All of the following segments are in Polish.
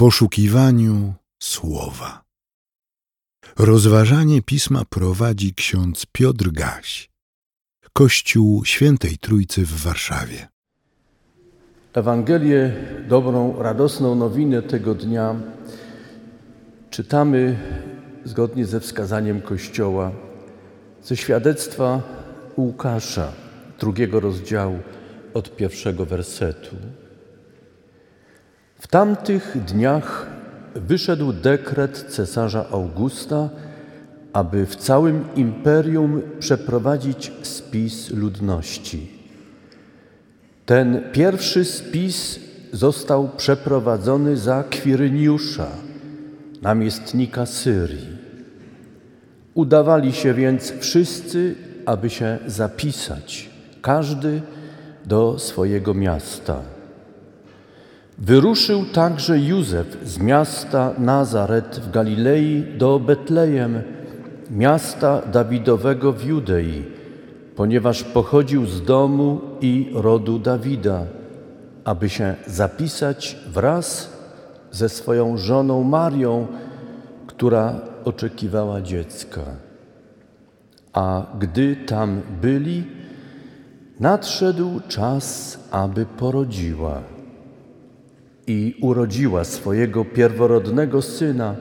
poszukiwaniu słowa. Rozważanie pisma prowadzi ksiądz Piotr Gaś, Kościół Świętej Trójcy w Warszawie. Ewangelię, dobrą, radosną nowinę tego dnia czytamy zgodnie ze wskazaniem Kościoła ze świadectwa Łukasza, drugiego rozdziału od pierwszego wersetu. W tamtych dniach wyszedł dekret cesarza Augusta, aby w całym imperium przeprowadzić spis ludności. Ten pierwszy spis został przeprowadzony za Kwiryniusza, namiestnika Syrii. Udawali się więc wszyscy, aby się zapisać, każdy do swojego miasta. Wyruszył także Józef z miasta Nazaret w Galilei do Betlejem, miasta Dawidowego w Judei, ponieważ pochodził z domu i rodu Dawida, aby się zapisać wraz ze swoją żoną Marią, która oczekiwała dziecka. A gdy tam byli, nadszedł czas, aby porodziła i urodziła swojego pierworodnego syna,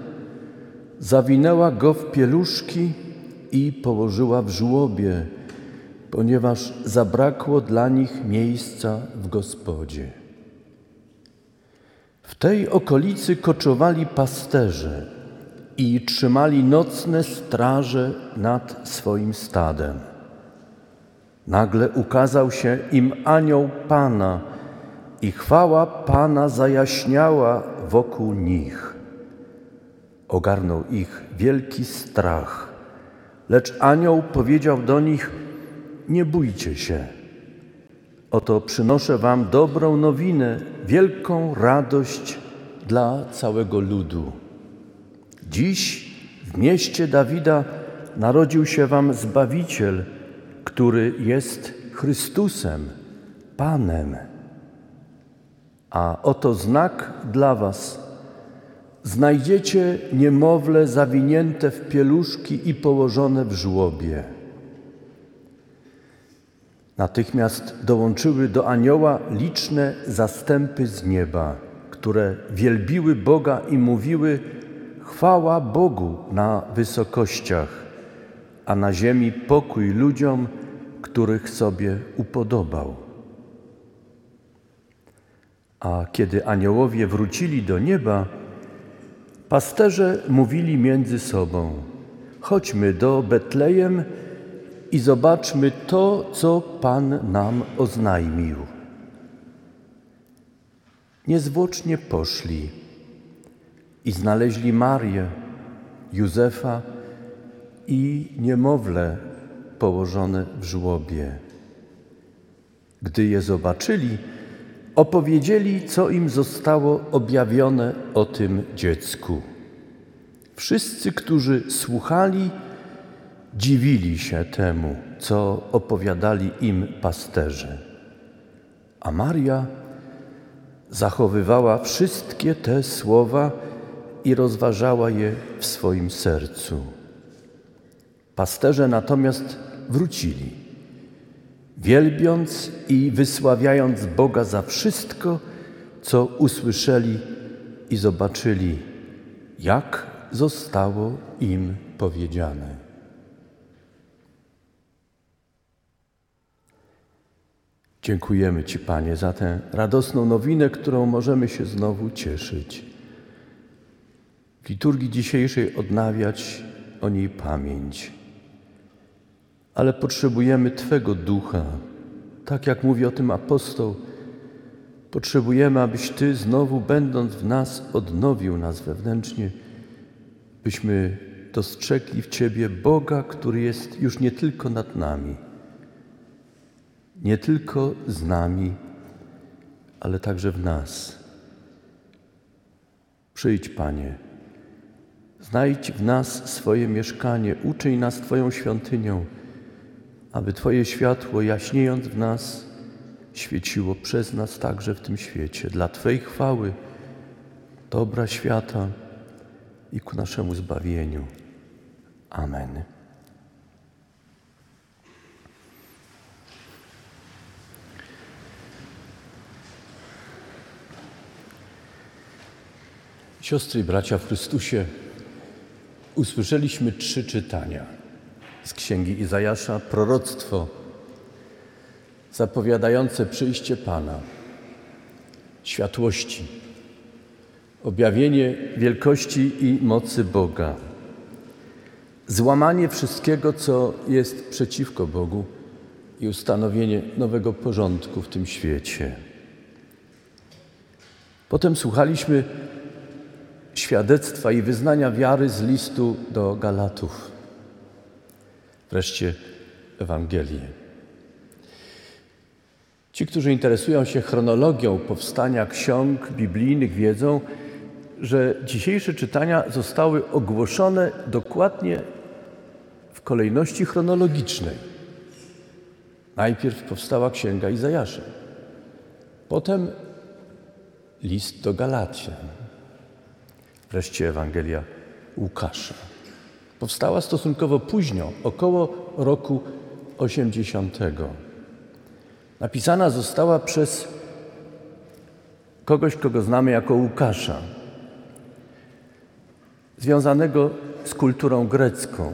zawinęła go w pieluszki i położyła w żłobie, ponieważ zabrakło dla nich miejsca w gospodzie. W tej okolicy koczowali pasterze i trzymali nocne straże nad swoim stadem. Nagle ukazał się im anioł Pana i chwała Pana zajaśniała wokół nich. Ogarnął ich wielki strach, lecz anioł powiedział do nich: Nie bójcie się. Oto przynoszę Wam dobrą nowinę, wielką radość dla całego ludu. Dziś w mieście Dawida narodził się Wam Zbawiciel, który jest Chrystusem, Panem. A oto znak dla Was. Znajdziecie niemowlę zawinięte w pieluszki i położone w żłobie. Natychmiast dołączyły do anioła liczne zastępy z nieba, które wielbiły Boga i mówiły: Chwała Bogu na wysokościach, a na ziemi pokój ludziom, których sobie upodobał. A kiedy aniołowie wrócili do nieba, pasterze mówili między sobą: Chodźmy do Betlejem i zobaczmy to, co Pan nam oznajmił. Niezwłocznie poszli i znaleźli Marię, Józefa i niemowlę położone w żłobie. Gdy je zobaczyli, opowiedzieli, co im zostało objawione o tym dziecku. Wszyscy, którzy słuchali, dziwili się temu, co opowiadali im pasterze. A Maria zachowywała wszystkie te słowa i rozważała je w swoim sercu. Pasterze natomiast wrócili, wielbiąc i wysławiając Boga za wszystko, co usłyszeli i zobaczyli, jak zostało im powiedziane. Dziękujemy Ci, Panie, za tę radosną nowinę, którą możemy się znowu cieszyć. W liturgii dzisiejszej odnawiać o niej pamięć. Ale potrzebujemy Twego ducha, tak jak mówi o tym apostoł. Potrzebujemy, abyś Ty znowu, będąc w nas, odnowił nas wewnętrznie, byśmy dostrzegli w Ciebie Boga, który jest już nie tylko nad nami nie tylko z nami, ale także w nas. Przyjdź, Panie, znajdź w nas swoje mieszkanie, uczyń nas Twoją świątynią, aby Twoje światło, jaśniejąc w nas, świeciło przez nas także w tym świecie, dla Twojej chwały dobra świata i ku naszemu zbawieniu. Amen. Siostry i bracia w Chrystusie, usłyszeliśmy trzy czytania z księgi Izajasza, proroctwo zapowiadające przyjście Pana, światłości, objawienie wielkości i mocy Boga, złamanie wszystkiego, co jest przeciwko Bogu i ustanowienie nowego porządku w tym świecie. Potem słuchaliśmy świadectwa i wyznania wiary z listu do Galatów. Wreszcie Ewangelię. Ci, którzy interesują się chronologią powstania ksiąg biblijnych, wiedzą, że dzisiejsze czytania zostały ogłoszone dokładnie w kolejności chronologicznej. Najpierw powstała księga Izajasza, potem list do Galacjan, wreszcie Ewangelia Łukasza. Powstała stosunkowo późno, około roku 80. Napisana została przez kogoś, kogo znamy jako Łukasza, związanego z kulturą grecką,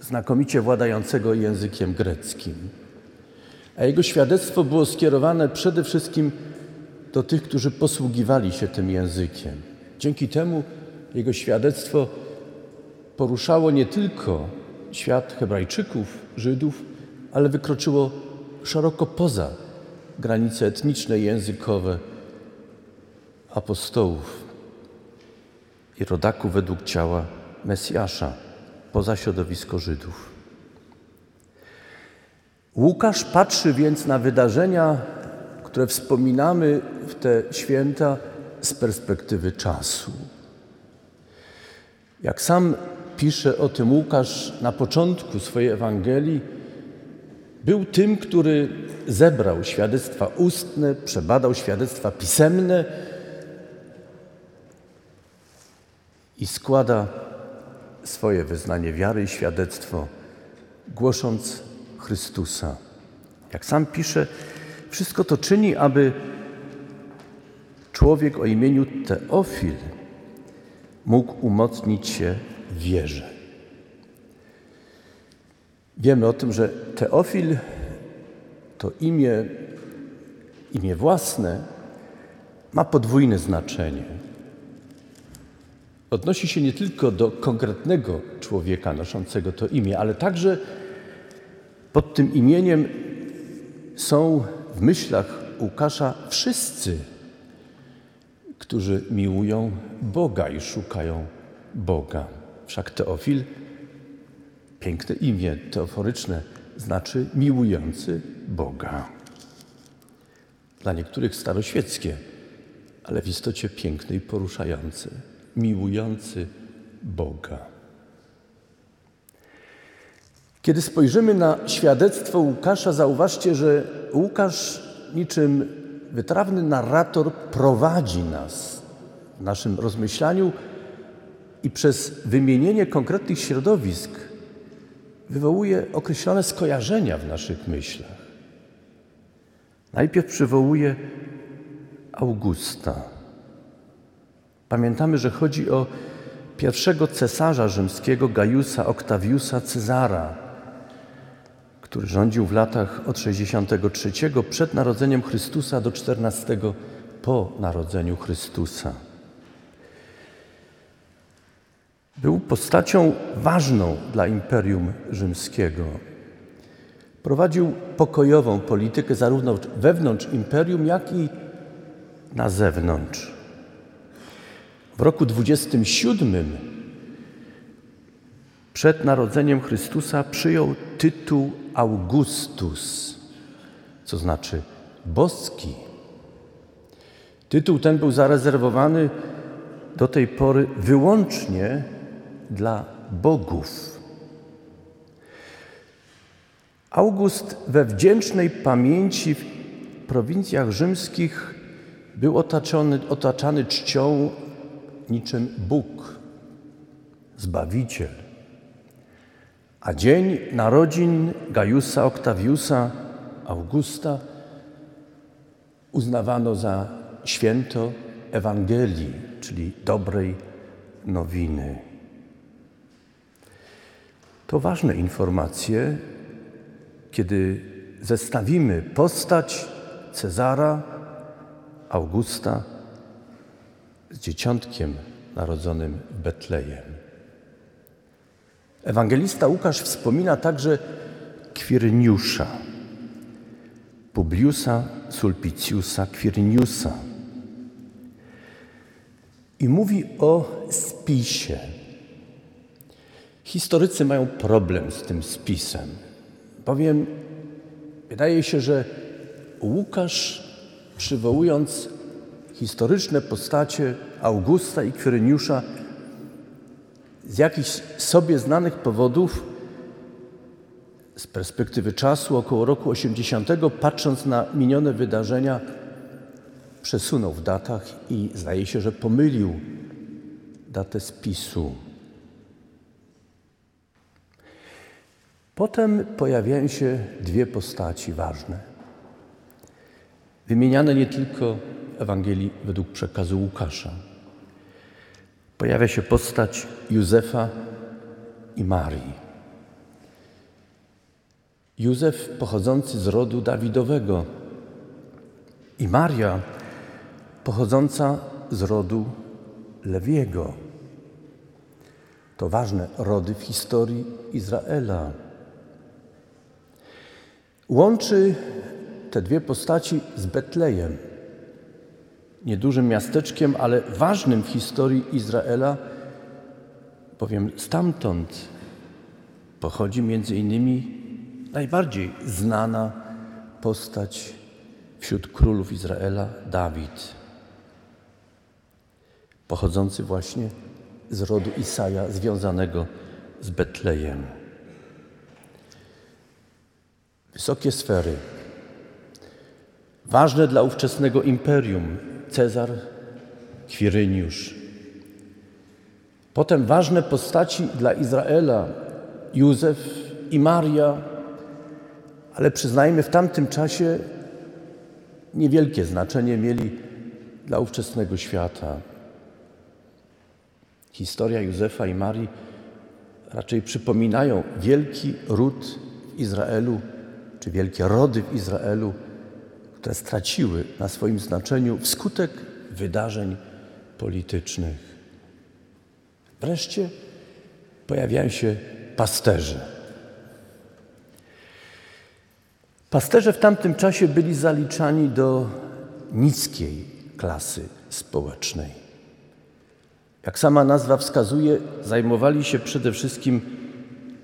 znakomicie władającego językiem greckim. A jego świadectwo było skierowane przede wszystkim do tych, którzy posługiwali się tym językiem. Dzięki temu jego świadectwo poruszało nie tylko świat Hebrajczyków, Żydów, ale wykroczyło szeroko poza granice etniczne i językowe apostołów i rodaków według ciała Mesjasza, poza środowisko Żydów. Łukasz patrzy więc na wydarzenia, które wspominamy w te święta z perspektywy czasu. Jak sam pisze o tym Łukasz na początku swojej Ewangelii, był tym, który zebrał świadectwa ustne, przebadał świadectwa pisemne i składa swoje wyznanie wiary i świadectwo, głosząc Chrystusa. Jak sam pisze, wszystko to czyni, aby człowiek o imieniu Teofil mógł umocnić się w wierze. Wiemy o tym, że Teofil to imię, imię własne ma podwójne znaczenie. Odnosi się nie tylko do konkretnego człowieka noszącego to imię, ale także pod tym imieniem są w myślach Łukasza wszyscy, którzy miłują Boga i szukają Boga. Wszak Teofil, piękne imię teoforyczne, znaczy miłujący Boga. Dla niektórych staroświeckie, ale w istocie piękne i poruszające, miłujący Boga. Kiedy spojrzymy na świadectwo Łukasza, zauważcie, że Łukasz niczym wytrawny narrator prowadzi nas w naszym rozmyślaniu i przez wymienienie konkretnych środowisk wywołuje określone skojarzenia w naszych myślach. Najpierw przywołuje Augusta. Pamiętamy, że chodzi o pierwszego cesarza rzymskiego Gajusa Octaviusa Cezara, który rządził w latach od 63 przed narodzeniem Chrystusa do 14 po narodzeniu Chrystusa. Był postacią ważną dla Imperium Rzymskiego. Prowadził pokojową politykę zarówno wewnątrz imperium, jak i na zewnątrz. W roku 27 przed narodzeniem Chrystusa przyjął tytuł Augustus, co znaczy boski. Tytuł ten był zarezerwowany do tej pory wyłącznie dla bogów. August we wdzięcznej pamięci w prowincjach rzymskich był otaczony, otaczany czcią niczym Bóg, Zbawiciel. A dzień narodzin Gajusa Octaviusa Augusta uznawano za święto Ewangelii, czyli dobrej nowiny. To ważne informacje, kiedy zestawimy postać Cezara Augusta z dzieciątkiem narodzonym w Betlejem. Ewangelista Łukasz wspomina także Kwirniusza, Publiusa Sulpiciusa Kwirniusa i mówi o spisie. Historycy mają problem z tym spisem, bowiem wydaje się, że Łukasz, przywołując historyczne postacie Augusta i Kwiryniusza, z jakichś sobie znanych powodów, z perspektywy czasu około roku 80, patrząc na minione wydarzenia, przesunął w datach i zdaje się, że pomylił datę spisu. Potem pojawiają się dwie postaci ważne. Wymieniane nie tylko w Ewangelii według przekazu Łukasza. Pojawia się postać Józefa i Marii. Józef pochodzący z rodu Dawidowego i Maria pochodząca z rodu Lewiego. To ważne rody w historii Izraela. Łączy te dwie postaci z Betlejem, niedużym miasteczkiem, ale ważnym w historii Izraela, bowiem stamtąd pochodzi między innymi najbardziej znana postać wśród królów Izraela Dawid, pochodzący właśnie z rodu Isaja, związanego z Betlejem. Wysokie sfery, ważne dla ówczesnego imperium, Cezar, Kwiryniusz. Potem ważne postaci dla Izraela, Józef i Maria, ale przyznajmy, w tamtym czasie niewielkie znaczenie mieli dla ówczesnego świata. Historia Józefa i Marii raczej przypominają wielki ród w Izraelu, czy wielkie rody w Izraelu, które straciły na swoim znaczeniu wskutek wydarzeń politycznych. Wreszcie pojawiają się pasterze. Pasterze w tamtym czasie byli zaliczani do niskiej klasy społecznej. Jak sama nazwa wskazuje, zajmowali się przede wszystkim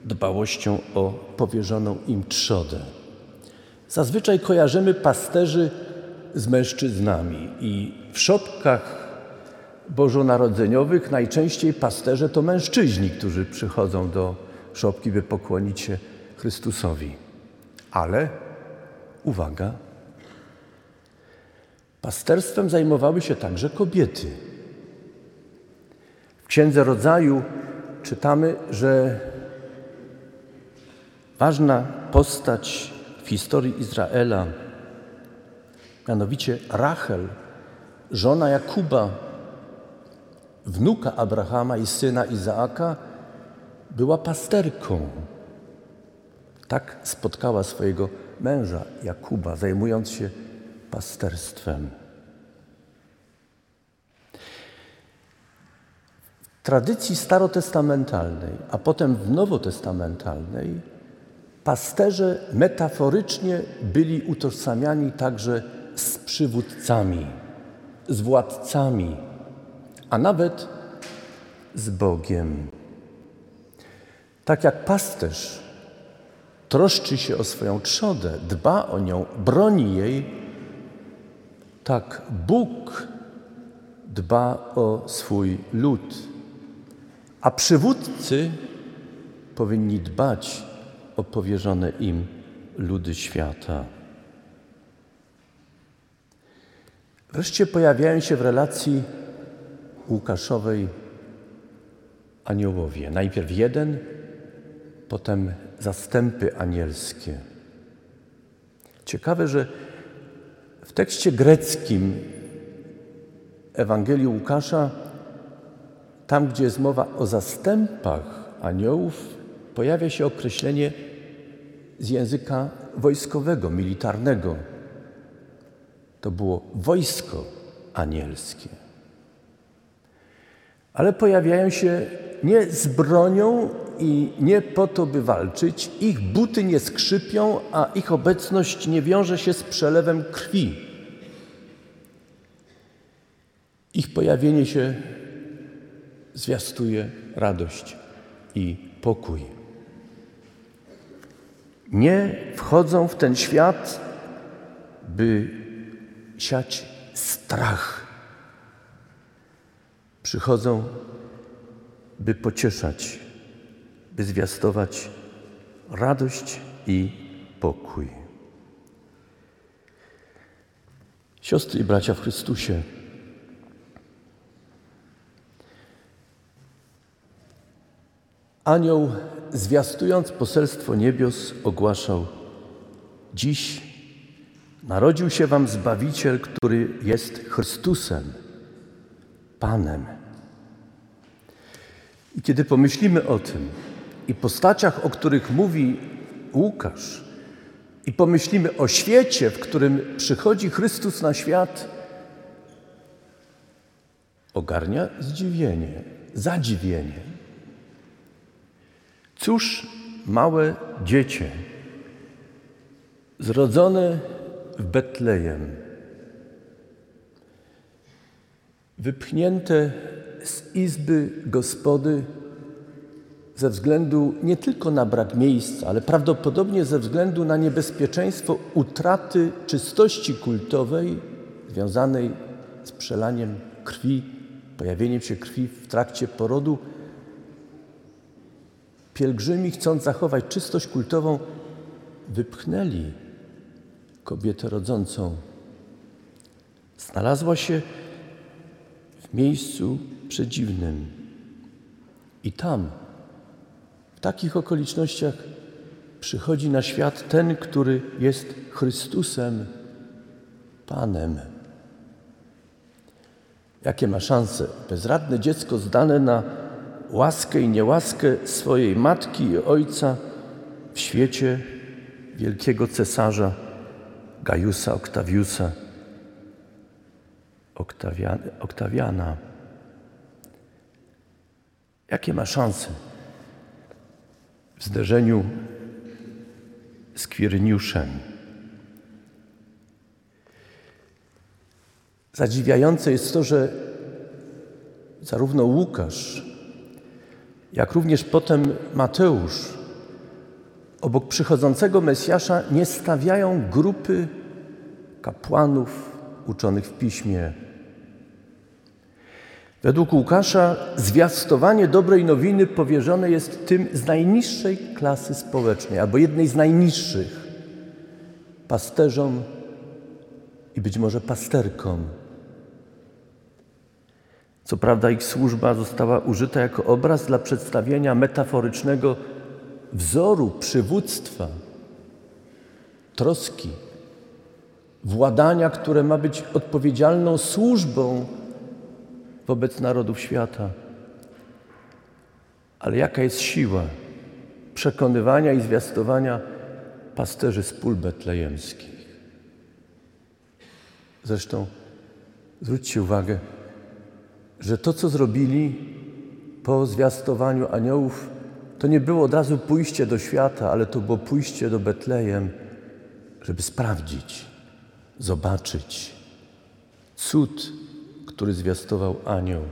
dbałością o powierzoną im trzodę. Zazwyczaj kojarzymy pasterzy z mężczyznami i w szopkach bożonarodzeniowych najczęściej pasterze to mężczyźni, którzy przychodzą do szopki, by pokłonić się Chrystusowi. Ale uwaga, pasterstwem zajmowały się także kobiety. W Księdze Rodzaju czytamy, że ważna postać historii Izraela, mianowicie Rachel, żona Jakuba, wnuka Abrahama i syna Izaaka, była pasterką. Tak spotkała swojego męża Jakuba, zajmując się pasterstwem. W tradycji starotestamentalnej, a potem w nowotestamentalnej, pasterze metaforycznie byli utożsamiani także z przywódcami, z władcami, a nawet z Bogiem. Tak jak pasterz troszczy się o swoją trzodę, dba o nią, broni jej, tak Bóg dba o swój lud. A przywódcy powinni dbać o powierzone im ludy świata. Wreszcie pojawiają się w relacji Łukaszowej aniołowie. Najpierw jeden, potem zastępy anielskie. Ciekawe, że w tekście greckim Ewangelii Łukasza, tam gdzie jest mowa o zastępach aniołów, pojawia się określenie z języka wojskowego, militarnego. To było wojsko anielskie. Ale pojawiają się nie z bronią i nie po to, by walczyć. Ich buty nie skrzypią, a ich obecność nie wiąże się z przelewem krwi. Ich pojawienie się zwiastuje radość i pokój. Nie wchodzą w ten świat, by siać strach. Przychodzą, by pocieszać, by zwiastować radość i pokój. Siostry i bracia w Chrystusie, anioł, zwiastując poselstwo niebios, ogłaszał: Dziś narodził się Wam Zbawiciel, który jest Chrystusem, Panem. I kiedy pomyślimy o tym i postaciach, o których mówi Łukasz, i pomyślimy o świecie, w którym przychodzi Chrystus na świat, ogarnia zdziwienie, zadziwienie. Cóż, małe dziecię, zrodzone w Betlejem, wypchnięte z izby gospody ze względu nie tylko na brak miejsca, ale prawdopodobnie ze względu na niebezpieczeństwo utraty czystości kultowej związanej z przelaniem krwi, pojawieniem się krwi w trakcie porodu. Pielgrzymi, chcąc zachować czystość kultową, wypchnęli kobietę rodzącą. Znalazła się w miejscu przedziwnym. I tam, w takich okolicznościach, przychodzi na świat ten, który jest Chrystusem, Panem. Jakie ma szanse? Bezradne dziecko zdane na łaskę i niełaskę swojej matki i ojca w świecie wielkiego cesarza Gajusa Oktawiusa Oktawiana. Jakie ma szanse w zderzeniu z Kwirniuszem? Zadziwiające jest to, że zarówno Łukasz, jak również potem Mateusz obok przychodzącego Mesjasza nie stawiają grupy kapłanów uczonych w piśmie. Według Łukasza zwiastowanie dobrej nowiny powierzone jest tym z najniższej klasy społecznej, albo jednej z najniższych pasterzom i być może pasterkom. Co prawda, ich służba została użyta jako obraz dla przedstawienia metaforycznego wzoru przywództwa, troski, władania, które ma być odpowiedzialną służbą wobec narodów świata. Ale jaka jest siła przekonywania i zwiastowania pasterzy z pól betlejemskich? Zresztą zwróćcie uwagę, że to, co zrobili po zwiastowaniu aniołów, to nie było od razu pójście do świata, ale to było pójście do Betlejem, żeby sprawdzić, zobaczyć cud, który zwiastował anioł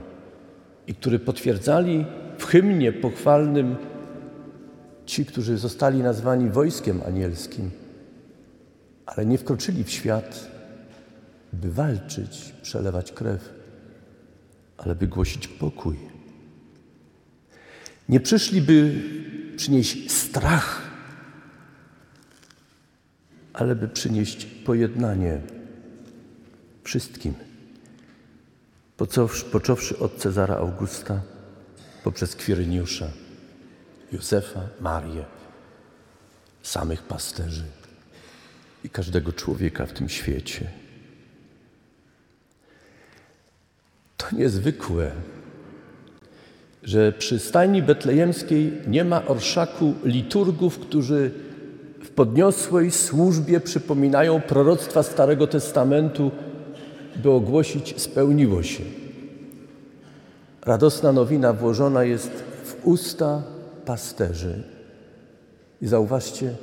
i który potwierdzali w hymnie pochwalnym ci, którzy zostali nazwani wojskiem anielskim, ale nie wkroczyli w świat, by walczyć, przelewać krew, ale by głosić pokój. Nie przyszli, by przynieść strach, ale by przynieść pojednanie wszystkim. począwszy od Cezara Augusta, poprzez Kwiryniusza, Józefa, Marię, samych pasterzy i każdego człowieka w tym świecie. To niezwykłe, że przy stajni betlejemskiej nie ma orszaku liturgów, którzy w podniosłej służbie przypominają proroctwa Starego Testamentu, by ogłosić spełniło się. Radosna nowina włożona jest w usta pasterzy. I zauważcie,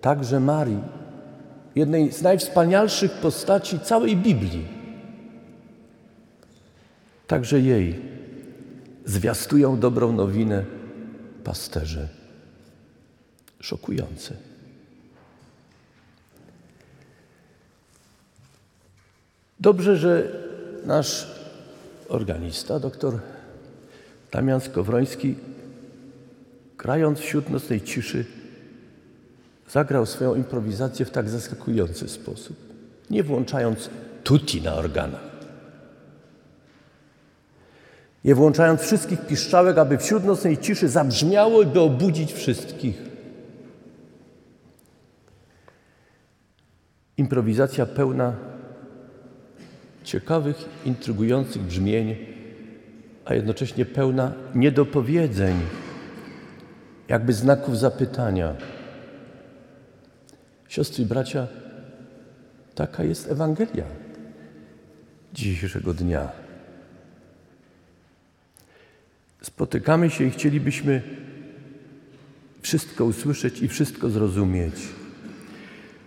także Marii, jednej z najwspanialszych postaci całej Biblii, także jej zwiastują dobrą nowinę pasterze. Szokujące. Dobrze, że nasz organista, doktor Damian Skowroński, grając wśród nocnej ciszy, zagrał swoją improwizację w tak zaskakujący sposób, nie włączając tutti na organach. Nie włączając wszystkich piszczałek, aby wśród nocnej ciszy zabrzmiało, by obudzić wszystkich. Improwizacja pełna ciekawych, intrygujących brzmień, a jednocześnie pełna niedopowiedzeń, jakby znaków zapytania. Siostry i bracia, taka jest Ewangelia dzisiejszego dnia. Spotykamy się i chcielibyśmy wszystko usłyszeć i wszystko zrozumieć.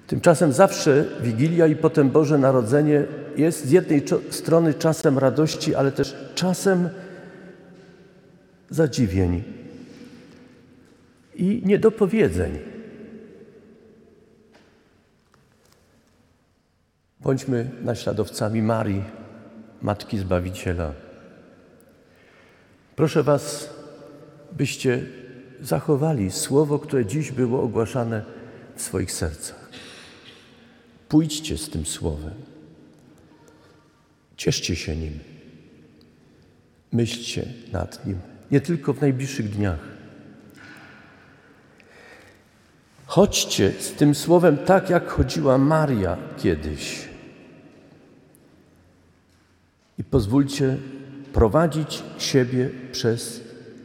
Tymczasem zawsze Wigilia i potem Boże Narodzenie jest z jednej strony czasem radości, ale też czasem zadziwień i niedopowiedzeń. Bądźmy naśladowcami Marii, Matki Zbawiciela. Proszę Was, byście zachowali słowo, które dziś było ogłaszane w swoich sercach. Pójdźcie z tym słowem. Cieszcie się nim. Myślcie nad nim, nie tylko w najbliższych dniach. Chodźcie z tym słowem tak, jak chodziła Maria kiedyś. I pozwólcie prowadzić siebie przez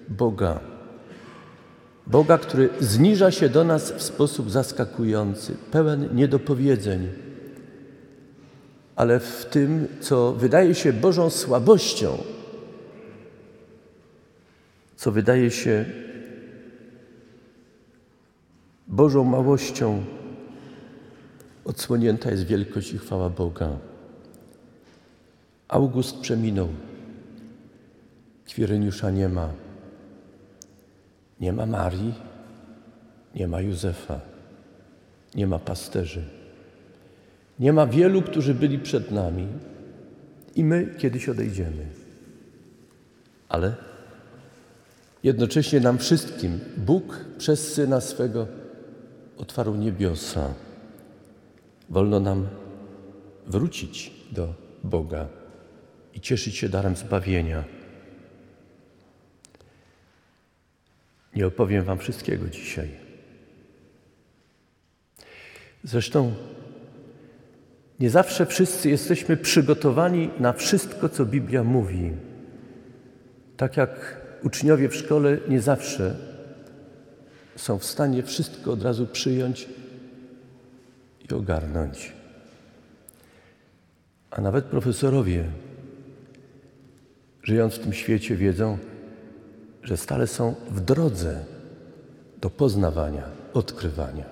Boga. Boga, który zniża się do nas w sposób zaskakujący, pełen niedopowiedzeń, ale w tym, co wydaje się Bożą słabością, co wydaje się Bożą małością, odsłonięta jest wielkość i chwała Boga. August przeminął. Kwireniusza nie ma. Nie ma Marii, nie ma Józefa, nie ma pasterzy. Nie ma wielu, którzy byli przed nami i my kiedyś odejdziemy. Ale jednocześnie nam wszystkim Bóg przez Syna swego otwarł niebiosa. Wolno nam wrócić do Boga i cieszyć się darem zbawienia. Nie opowiem Wam wszystkiego dzisiaj. Zresztą nie zawsze wszyscy jesteśmy przygotowani na wszystko, co Biblia mówi. Tak jak uczniowie w szkole nie zawsze są w stanie wszystko od razu przyjąć i ogarnąć. A nawet profesorowie, żyjąc w tym świecie, wiedzą, że stale są w drodze do poznawania, odkrywania.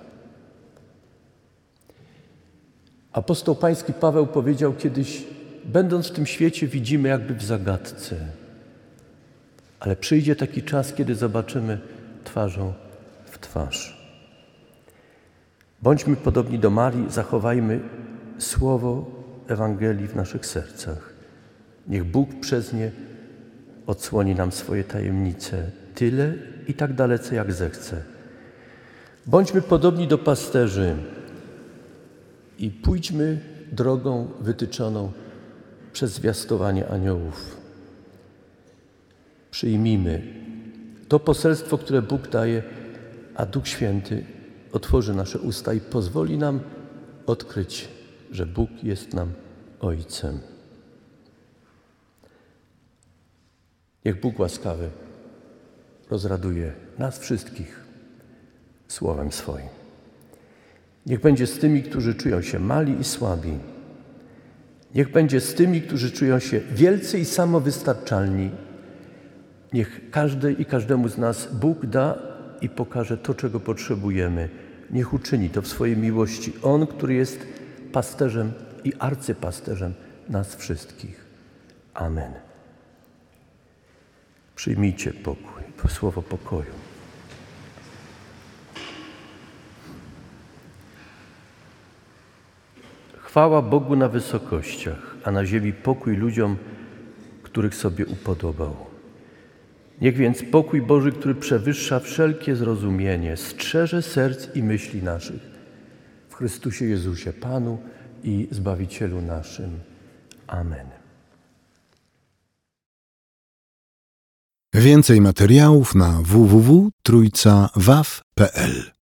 Apostoł Pański Paweł powiedział kiedyś: Będąc w tym świecie, widzimy jakby w zagadce, ale przyjdzie taki czas, kiedy zobaczymy twarzą w twarz. Bądźmy podobni do Marii, zachowajmy słowo Ewangelii w naszych sercach. Niech Bóg przez nie odsłoni nam swoje tajemnice tyle i tak dalece, jak zechce. Bądźmy podobni do pasterzy i pójdźmy drogą wytyczoną przez zwiastowanie aniołów. Przyjmijmy to poselstwo, które Bóg daje, a Duch Święty otworzy nasze usta i pozwoli nam odkryć, że Bóg jest nam Ojcem. Niech Bóg łaskawy rozraduje nas wszystkich słowem swoim. Niech będzie z tymi, którzy czują się mali i słabi. Niech będzie z tymi, którzy czują się wielcy i samowystarczalni. Niech każdy i każdemu z nas Bóg da i pokaże to, czego potrzebujemy. Niech uczyni to w swojej miłości. On, który jest pasterzem i arcypasterzem nas wszystkich. Amen. Przyjmijcie pokój, słowo pokoju. Chwała Bogu na wysokościach, a na ziemi pokój ludziom, których sobie upodobał. Niech więc pokój Boży, który przewyższa wszelkie zrozumienie, strzeże serc i myśli naszych w Chrystusie Jezusie, Panu i Zbawicielu naszym. Amen. Więcej materiałów na www.trójcawaw.pl